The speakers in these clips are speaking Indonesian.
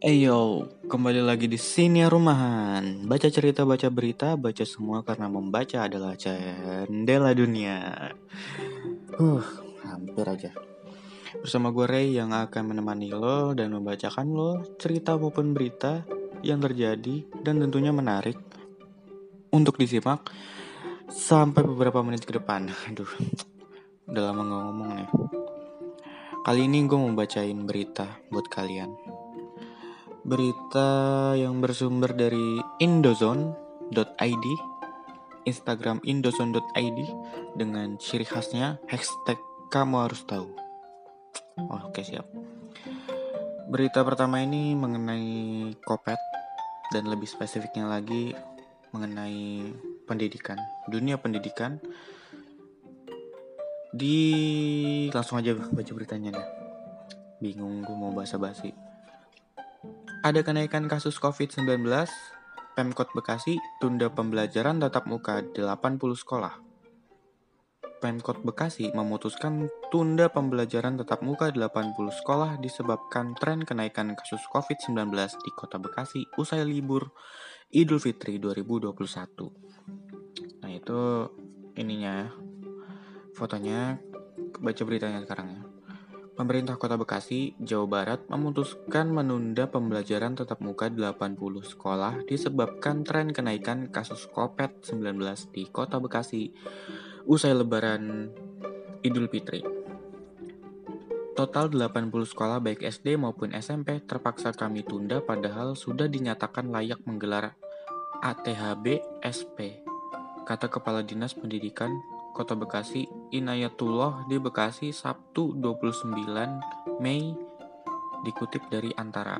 Eyo, kembali lagi di sini rumahan. Baca cerita, baca berita, baca semua karena membaca adalah jendela dunia. Huh, hampir aja. Bersama gue Ray yang akan menemani lo dan membacakan lo cerita maupun berita yang terjadi dan tentunya menarik untuk disimak sampai beberapa menit ke depan. Aduh, udah lama ngomong nih. Kali ini gue mau bacain berita buat kalian berita yang bersumber dari indozone.id, Instagram indozone.id dengan ciri khasnya hashtag kamu harus tahu. Oh, Oke siap. Berita pertama ini mengenai kopet dan lebih spesifiknya lagi mengenai pendidikan, dunia pendidikan. Di langsung aja baca beritanya deh. Bingung gue mau bahasa basi. Ada kenaikan kasus COVID-19, Pemkot Bekasi tunda pembelajaran tatap muka 80 sekolah. Pemkot Bekasi memutuskan tunda pembelajaran tatap muka 80 sekolah disebabkan tren kenaikan kasus COVID-19 di Kota Bekasi usai libur Idul Fitri 2021. Nah, itu ininya fotonya baca beritanya sekarang ya. Pemerintah Kota Bekasi, Jawa Barat memutuskan menunda pembelajaran tatap muka 80 sekolah disebabkan tren kenaikan kasus COVID-19 di Kota Bekasi usai lebaran Idul Fitri. Total 80 sekolah baik SD maupun SMP terpaksa kami tunda padahal sudah dinyatakan layak menggelar ATHB SP, kata Kepala Dinas Pendidikan Kota Bekasi, Inayatullah di Bekasi, Sabtu 29 Mei, dikutip dari Antara.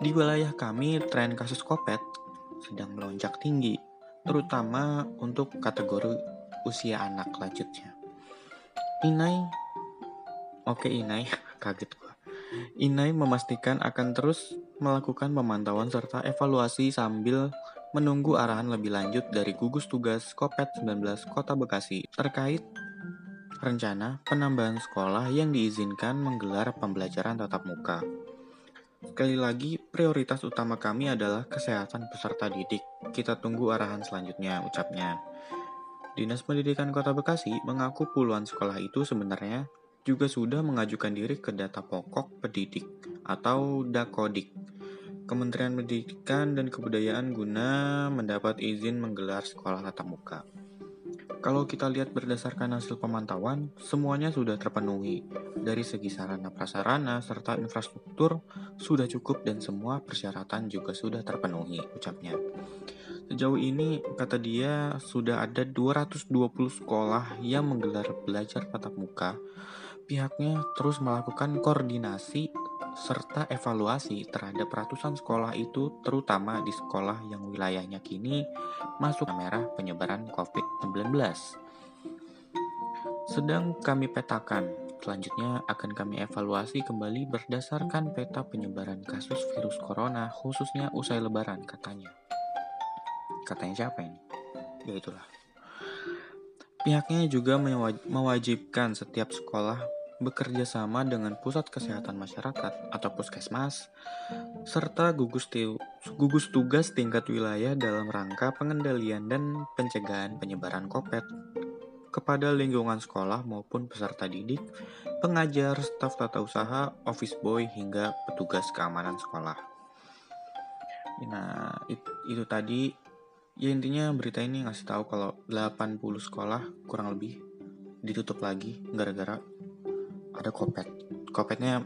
Di wilayah kami, tren kasus kopet sedang melonjak tinggi, terutama untuk kategori usia anak lanjutnya. Inai, oke Inai, kaget gua. Inai memastikan akan terus melakukan pemantauan serta evaluasi sambil menunggu arahan lebih lanjut dari gugus tugas COVID-19 Kota Bekasi terkait rencana penambahan sekolah yang diizinkan menggelar pembelajaran tatap muka. Sekali lagi, prioritas utama kami adalah kesehatan peserta didik. Kita tunggu arahan selanjutnya, ucapnya. Dinas Pendidikan Kota Bekasi mengaku puluhan sekolah itu sebenarnya juga sudah mengajukan diri ke data pokok pendidik atau DAKODIK Kementerian Pendidikan dan Kebudayaan guna mendapat izin menggelar sekolah tatap muka. Kalau kita lihat berdasarkan hasil pemantauan, semuanya sudah terpenuhi. Dari segi sarana prasarana serta infrastruktur sudah cukup dan semua persyaratan juga sudah terpenuhi, ucapnya. Sejauh ini, kata dia, sudah ada 220 sekolah yang menggelar belajar tatap muka. Pihaknya terus melakukan koordinasi serta evaluasi terhadap ratusan sekolah itu terutama di sekolah yang wilayahnya kini masuk merah penyebaran COVID-19. Sedang kami petakan, selanjutnya akan kami evaluasi kembali berdasarkan peta penyebaran kasus virus corona khususnya usai lebaran katanya. Katanya siapa ini? Ya itulah. Pihaknya juga mewajibkan setiap sekolah bekerja sama dengan Pusat Kesehatan Masyarakat atau Puskesmas, serta gugus, gugus tugas tingkat wilayah dalam rangka pengendalian dan pencegahan penyebaran COVID kepada lingkungan sekolah maupun peserta didik, pengajar, staf tata usaha, office boy, hingga petugas keamanan sekolah. Nah, itu, itu tadi ya intinya berita ini ngasih tahu kalau 80 sekolah kurang lebih ditutup lagi gara-gara ada kopet. Kopetnya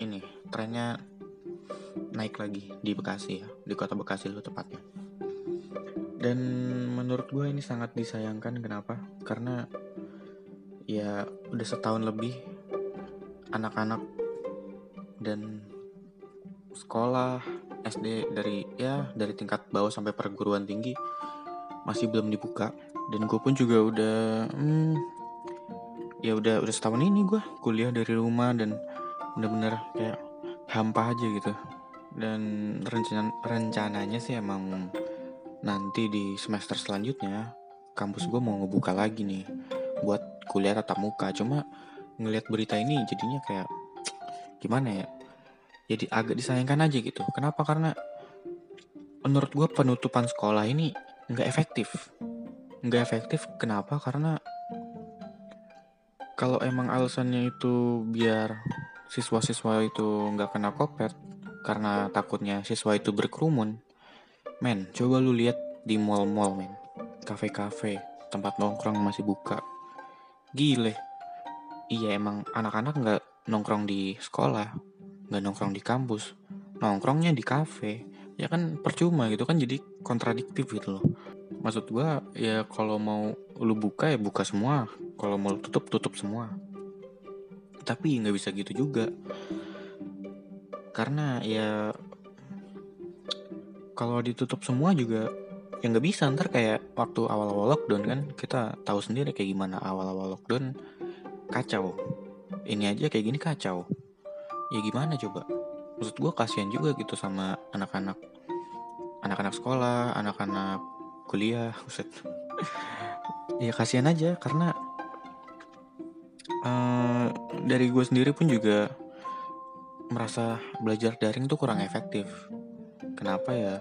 ini trennya naik lagi di Bekasi ya di kota Bekasi itu tepatnya. Dan menurut gue ini sangat disayangkan kenapa? Karena ya udah setahun lebih anak-anak dan sekolah SD dari ya dari tingkat bawah sampai perguruan tinggi masih belum dibuka. Dan gue pun juga udah hmm, ya udah udah setahun ini gue kuliah dari rumah dan bener-bener kayak hampa aja gitu. Dan rencana rencananya sih emang nanti di semester selanjutnya kampus gue mau ngebuka lagi nih buat kuliah tatap muka. Cuma ngelihat berita ini jadinya kayak gimana ya jadi agak disayangkan aja gitu. Kenapa? Karena menurut gue penutupan sekolah ini nggak efektif. Nggak efektif kenapa? Karena kalau emang alasannya itu biar siswa-siswa itu nggak kena kopet karena takutnya siswa itu berkerumun men coba lu lihat di mall-mall men. Kafe-kafe tempat nongkrong masih buka. Gile. Iya emang anak-anak nggak nongkrong di sekolah nggak nongkrong di kampus. Nongkrongnya di kafe. Ya kan percuma gitu kan jadi kontradiktif gitu loh. Maksud gua ya kalau mau lu buka ya buka semua kalau mau tutup tutup semua. Tapi nggak bisa gitu juga. Karena ya kalau ditutup semua juga ya nggak bisa. Ntar kayak waktu awal-awal lockdown kan kita tahu sendiri kayak gimana awal-awal lockdown. Kacau. Ini aja kayak gini kacau. Ya gimana coba? Maksud gue kasihan juga gitu sama anak-anak. Anak-anak sekolah anak-anak kuliah Buset. ya kasihan aja karena dari gue sendiri pun juga merasa belajar daring tuh kurang efektif. Kenapa ya?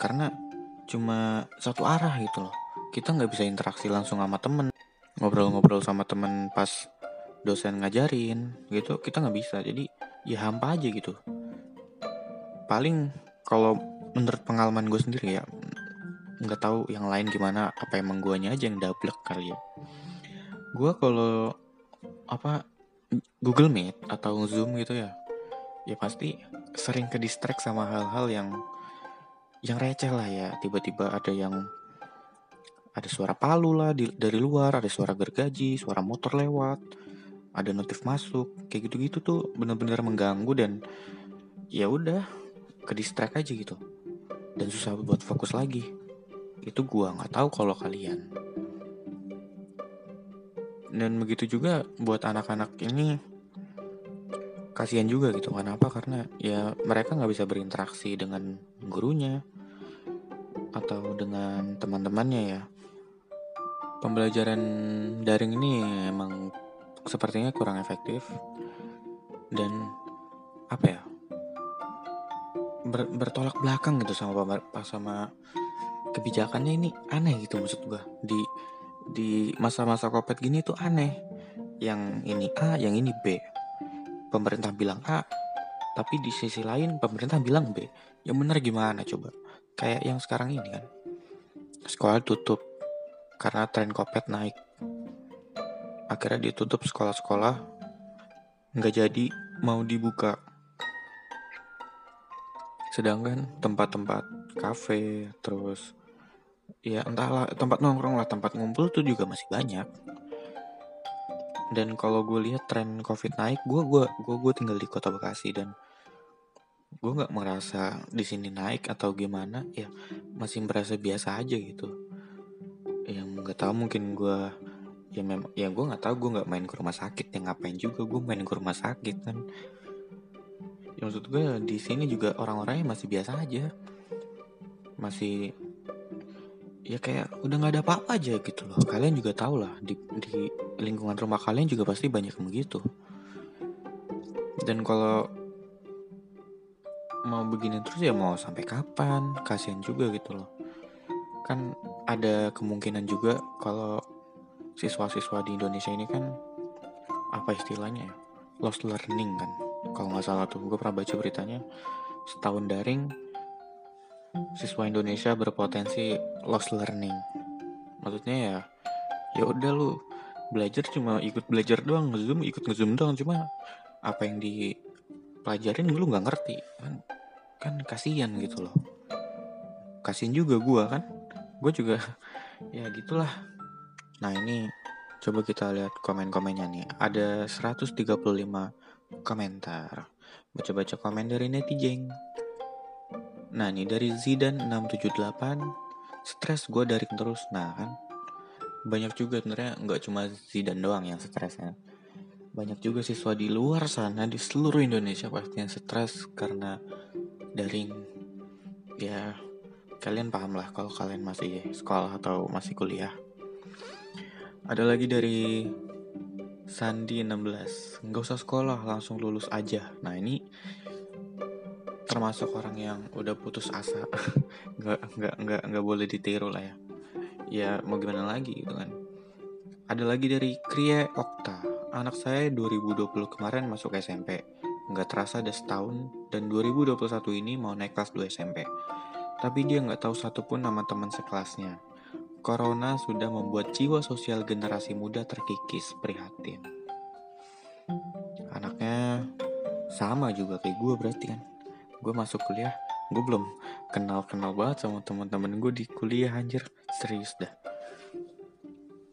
Karena cuma satu arah gitu loh. Kita nggak bisa interaksi langsung sama temen. Ngobrol-ngobrol sama temen pas dosen ngajarin gitu kita nggak bisa. Jadi ya hampa aja gitu. Paling kalau menurut pengalaman gue sendiri ya nggak tahu yang lain gimana apa emang guanya aja yang double kali ya. Gue kalau apa Google Meet atau Zoom gitu ya ya pasti sering ke distract sama hal-hal yang yang receh lah ya. Tiba-tiba ada yang ada suara palu lah di, dari luar ada suara gergaji suara motor lewat ada notif masuk kayak gitu-gitu tuh bener-bener mengganggu dan ya udah ke distract aja gitu. Dan susah buat fokus lagi. Itu gua nggak tahu kalau kalian dan begitu juga buat anak-anak ini kasihan juga gitu. Kenapa? Karena ya mereka nggak bisa berinteraksi dengan gurunya atau dengan teman-temannya ya. Pembelajaran daring ini emang sepertinya kurang efektif dan apa ya? Ber, bertolak belakang gitu sama sama kebijakannya ini. Aneh gitu maksud gua. Di di masa-masa covid gini tuh aneh. Yang ini A yang ini B. Pemerintah bilang A tapi di sisi lain pemerintah bilang B. Yang benar gimana coba? Kayak yang sekarang ini kan. Sekolah tutup karena tren covid naik. Akhirnya ditutup sekolah-sekolah. Nggak jadi mau dibuka. Sedangkan tempat-tempat kafe terus ya entahlah tempat nongkrong lah tempat ngumpul tuh juga masih banyak. Dan kalau gue lihat tren covid naik gue gue gue gue tinggal di kota bekasi dan gue nggak merasa di sini naik atau gimana ya masih merasa biasa aja gitu. Yang nggak tahu mungkin gue ya memang ya gue nggak tahu gue nggak main ke rumah sakit yang ngapain juga gue main ke rumah sakit kan. Ya maksud gue di sini juga orang-orangnya masih biasa aja. Masih ya kayak udah nggak ada apa-apa aja gitu loh. Kalian juga tau lah di, di lingkungan rumah kalian juga pasti banyak yang begitu. Dan kalau mau begini terus ya mau sampai kapan kasihan juga gitu loh. Kan ada kemungkinan juga kalau siswa-siswa di Indonesia ini kan apa istilahnya ya lost learning kan. Kalau nggak salah tuh gue pernah baca beritanya setahun daring siswa Indonesia berpotensi lost learning. Maksudnya ya ya udah lu belajar cuma ikut belajar doang ngezoom ikut ngezoom doang. Cuma apa yang dipelajarin lu nggak ngerti. Kan kan kasihan gitu loh. Kasihan juga gue kan. Gue juga ya gitulah. Nah ini coba kita lihat komen-komennya nih. Ada 135 komentar. Baca-baca komen dari netizen. Nah nih dari Zidan 678 Stres gue dari terus. Nah kan? Banyak juga sebenarnya nggak cuma Zidan doang yang stresnya Banyak juga siswa di luar sana Di seluruh Indonesia pasti yang stres Karena daring. Ya Kalian paham lah kalau kalian masih sekolah atau masih kuliah. Ada lagi dari Sandi 16 Nggak usah sekolah langsung lulus aja. Nah ini termasuk orang yang udah putus asa. Nggak nggak nggak nggak boleh ditiru lah ya. Ya mau gimana lagi gitu kan. Ada lagi dari Krie Okta. Anak saya 2020 kemarin masuk SMP nggak terasa ada setahun dan 2021 ini mau naik kelas 2 SMP tapi dia nggak tahu satupun nama teman sekelasnya. Corona sudah membuat jiwa sosial generasi muda terkikis prihatin. Anaknya sama juga kayak gue berarti kan. Gue masuk kuliah, gue belum kenal-kenal banget sama teman-teman gue di kuliah anjir. Serius dah.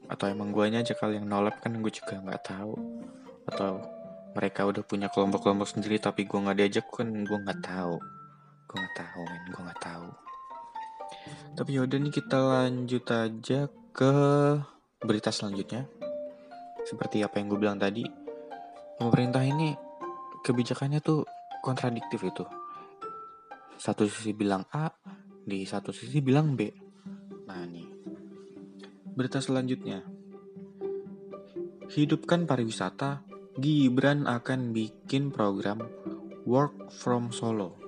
Atau emang gue aja kali yang nolep kan gue juga nggak tahu. Atau mereka udah punya kelompok-kelompok sendiri tapi gue nggak diajak kan gue nggak tahu. Gue nggak tahu men, gue nggak tahu. Tapi yaudah nih kita lanjut aja ke berita selanjutnya. Seperti apa yang gue bilang tadi, pemerintah ini kebijakannya tuh kontradiktif itu. Satu sisi bilang A, di satu sisi bilang B. Nah nih, berita selanjutnya. Hidupkan pariwisata, Gibran akan bikin program Work from Solo.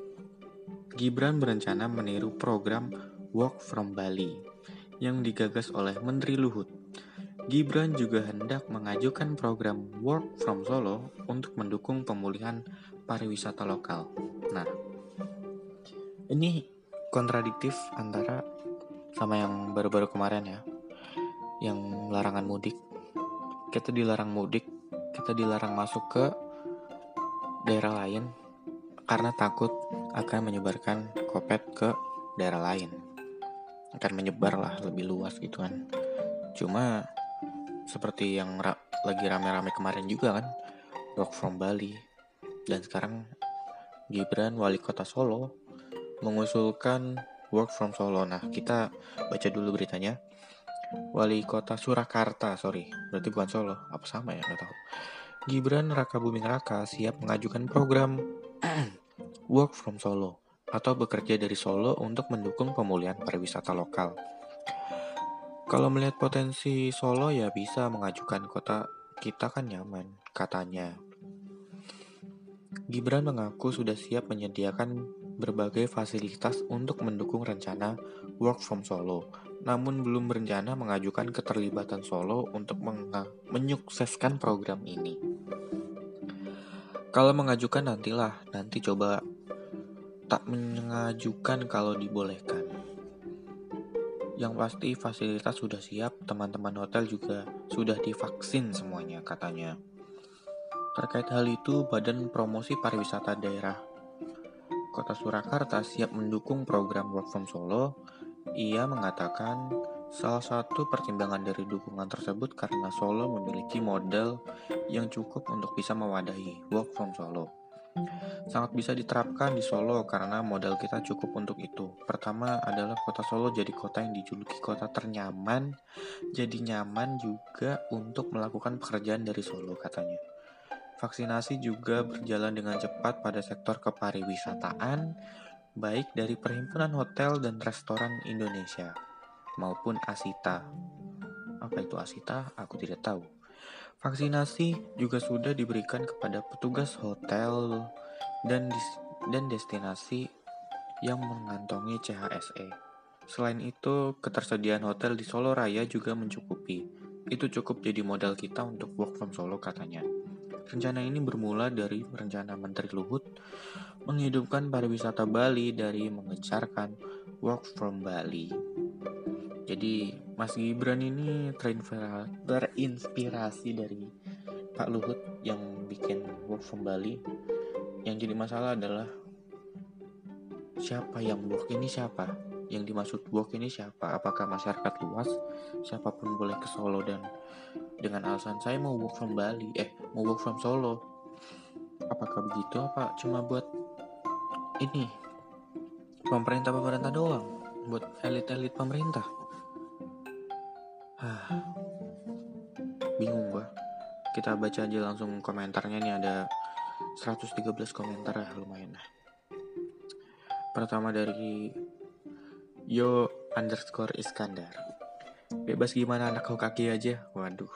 Gibran berencana meniru program Work from Bali yang digagas oleh Menteri Luhut. Gibran juga hendak mengajukan program Work from Solo untuk mendukung pemulihan pariwisata lokal. Nah, ini kontradiktif antara sama yang baru-baru kemarin ya, yang larangan mudik. Kita dilarang mudik, kita dilarang masuk ke daerah lain karena takut akan menyebarkan COVID ke daerah lain. Akan menyebar lah lebih luas gitu kan. Cuma seperti yang ra lagi rame-rame kemarin juga kan work from Bali. Dan sekarang Gibran wali kota Solo mengusulkan work from Solo. Nah kita baca dulu beritanya. Wali kota Surakarta sorry. Berarti bukan Solo. Apa sama ya? Nggak tahu. Gibran Raka Buming Raka siap mengajukan program work from Solo atau bekerja dari Solo untuk mendukung pemulihan pariwisata lokal. Kalau melihat potensi Solo ya bisa mengajukan kota kita kan nyaman, katanya. Gibran mengaku sudah siap menyediakan berbagai fasilitas untuk mendukung rencana work from Solo, namun belum berencana mengajukan keterlibatan Solo untuk menyukseskan program ini. Kalau mengajukan nantilah, nanti coba tak mengajukan kalau dibolehkan. Yang pasti fasilitas sudah siap, teman-teman hotel juga sudah divaksin semuanya katanya. Terkait hal itu, Badan Promosi Pariwisata Daerah Kota Surakarta siap mendukung program Work from Solo. Ia mengatakan salah satu pertimbangan dari dukungan tersebut karena Solo memiliki model yang cukup untuk bisa mewadahi Work from Solo. Sangat bisa diterapkan di Solo karena modal kita cukup untuk itu. Pertama adalah kota Solo jadi kota yang dijuluki kota ternyaman, jadi nyaman juga untuk melakukan pekerjaan dari Solo katanya. Vaksinasi juga berjalan dengan cepat pada sektor kepariwisataan, baik dari Perhimpunan Hotel dan Restoran Indonesia maupun Asita. Apa itu Asita? Aku tidak tahu. Vaksinasi juga sudah diberikan kepada petugas hotel dan dan destinasi yang mengantongi CHSE. Selain itu, ketersediaan hotel di Solo Raya juga mencukupi. Itu cukup jadi modal kita untuk work from Solo katanya. Rencana ini bermula dari rencana Menteri Luhut menghidupkan pariwisata Bali dari mengejarkan work from Bali. Jadi Mas Gibran ini terinspirasi dari Pak Luhut yang bikin work from Bali. Yang jadi masalah adalah siapa yang work ini siapa? Yang dimaksud work ini siapa? Apakah masyarakat luas? Siapa pun boleh ke Solo dan dengan alasan saya mau work from Bali, eh mau work from Solo. Apakah begitu apa cuma buat ini pemerintah-pemerintah doang? Buat elit-elit pemerintah? bingung gua kita baca aja langsung komentarnya nih ada 113 komentar ya lumayan lah pertama dari yo underscore Iskandar. Bebas gimana anak Hokage aja? Waduh.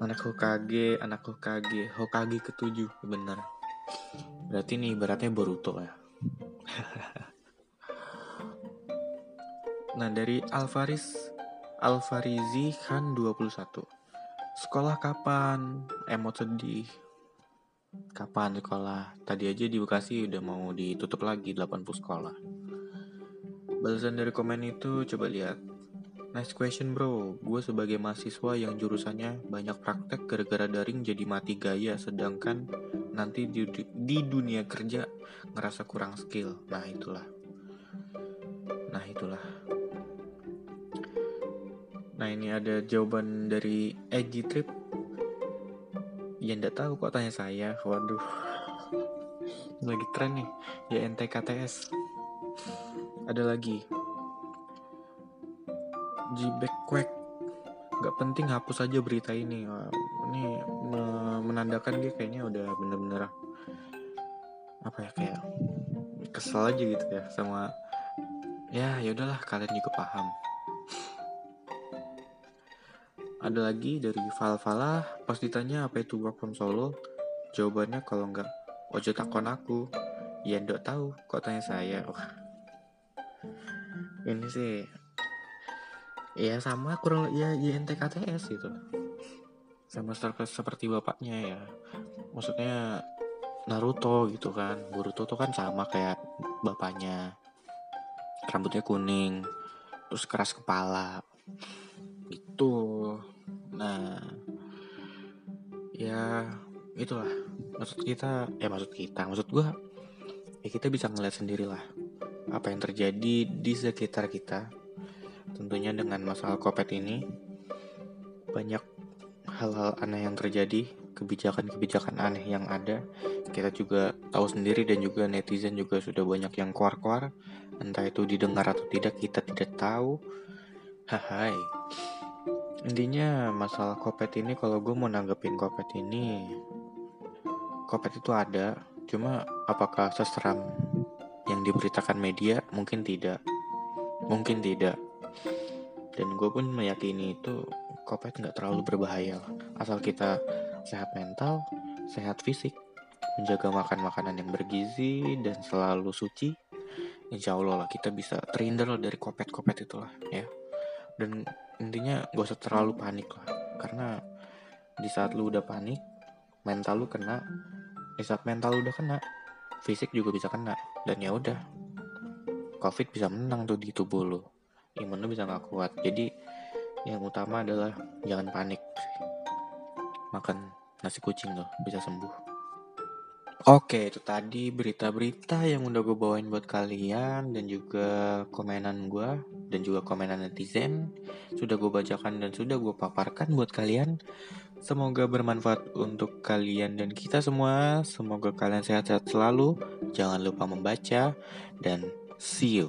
Anak Hokage anak Hokage. Hokage ketujuh bener. Berarti nih beratnya Boruto ya. nah dari Alvaris Alfarizi Khan 21 Sekolah kapan? Emot sedih. Kapan sekolah? Tadi aja di Bekasi udah mau ditutup lagi 80 sekolah Balasan dari komen itu coba lihat. Nice question bro, gue sebagai mahasiswa yang jurusannya banyak praktek gara-gara daring jadi mati gaya Sedangkan nanti di, di dunia kerja ngerasa kurang skill. Nah itulah. Nah itulah. Nah ini ada jawaban dari Egi Trip. Ya ndak tahu kok tanya saya. Waduh. Lagi tren nih Ya NTKTS Ada lagi. Jibek Gak penting hapus aja berita ini. Ini menandakan dia kayaknya udah bener-bener Apa ya kayak Kesel aja gitu ya sama Ya yaudahlah kalian juga paham. Ada lagi dari Val Falah pas ditanya apa itu work from solo jawabannya kalau nggak ojo takon aku. Ya ndak tahu kok tanya saya. Wah. Ini sih ya sama kurang ya INTKTS gitu. Sama seperti bapaknya ya. Maksudnya Naruto gitu kan. Boruto tuh kan sama kayak bapaknya. Rambutnya kuning terus keras kepala. Gitu. Nah ya itulah. Maksud kita ya maksud kita maksud gue ya kita bisa ngeliat sendirilah apa yang terjadi di sekitar kita Tentunya dengan masalah COVID ini banyak hal-hal aneh yang terjadi, kebijakan-kebijakan aneh yang ada. Kita juga tahu sendiri dan juga netizen juga sudah banyak yang keluar-keluar. Entah itu didengar atau tidak, kita tidak tahu. Hai. Intinya masalah COVID ini kalau gue mau nanggepin COVID ini COVID itu ada, cuma apakah seseram yang diberitakan media? Mungkin tidak. Mungkin tidak dan gue pun meyakini itu COVID nggak terlalu berbahaya asal kita sehat mental sehat fisik menjaga makan makanan yang bergizi dan selalu suci insya Allah lah kita bisa terhindar dari COVID COVID itulah ya dan intinya gak usah terlalu panik lah karena di saat lu udah panik mental lu kena di saat mental lu udah kena fisik juga bisa kena dan ya udah COVID bisa menang tuh di tubuh lu. Imun lu bisa nggak kuat. Jadi yang utama adalah jangan panik. Makan nasi kucing loh bisa sembuh. Oke, itu tadi berita-berita yang udah gue bawain buat kalian dan juga komenan gue dan juga komenan netizen. Sudah gue bacakan dan sudah gue paparkan buat kalian. Semoga bermanfaat untuk kalian dan kita semua. Semoga kalian sehat-sehat selalu. Jangan lupa membaca dan see you.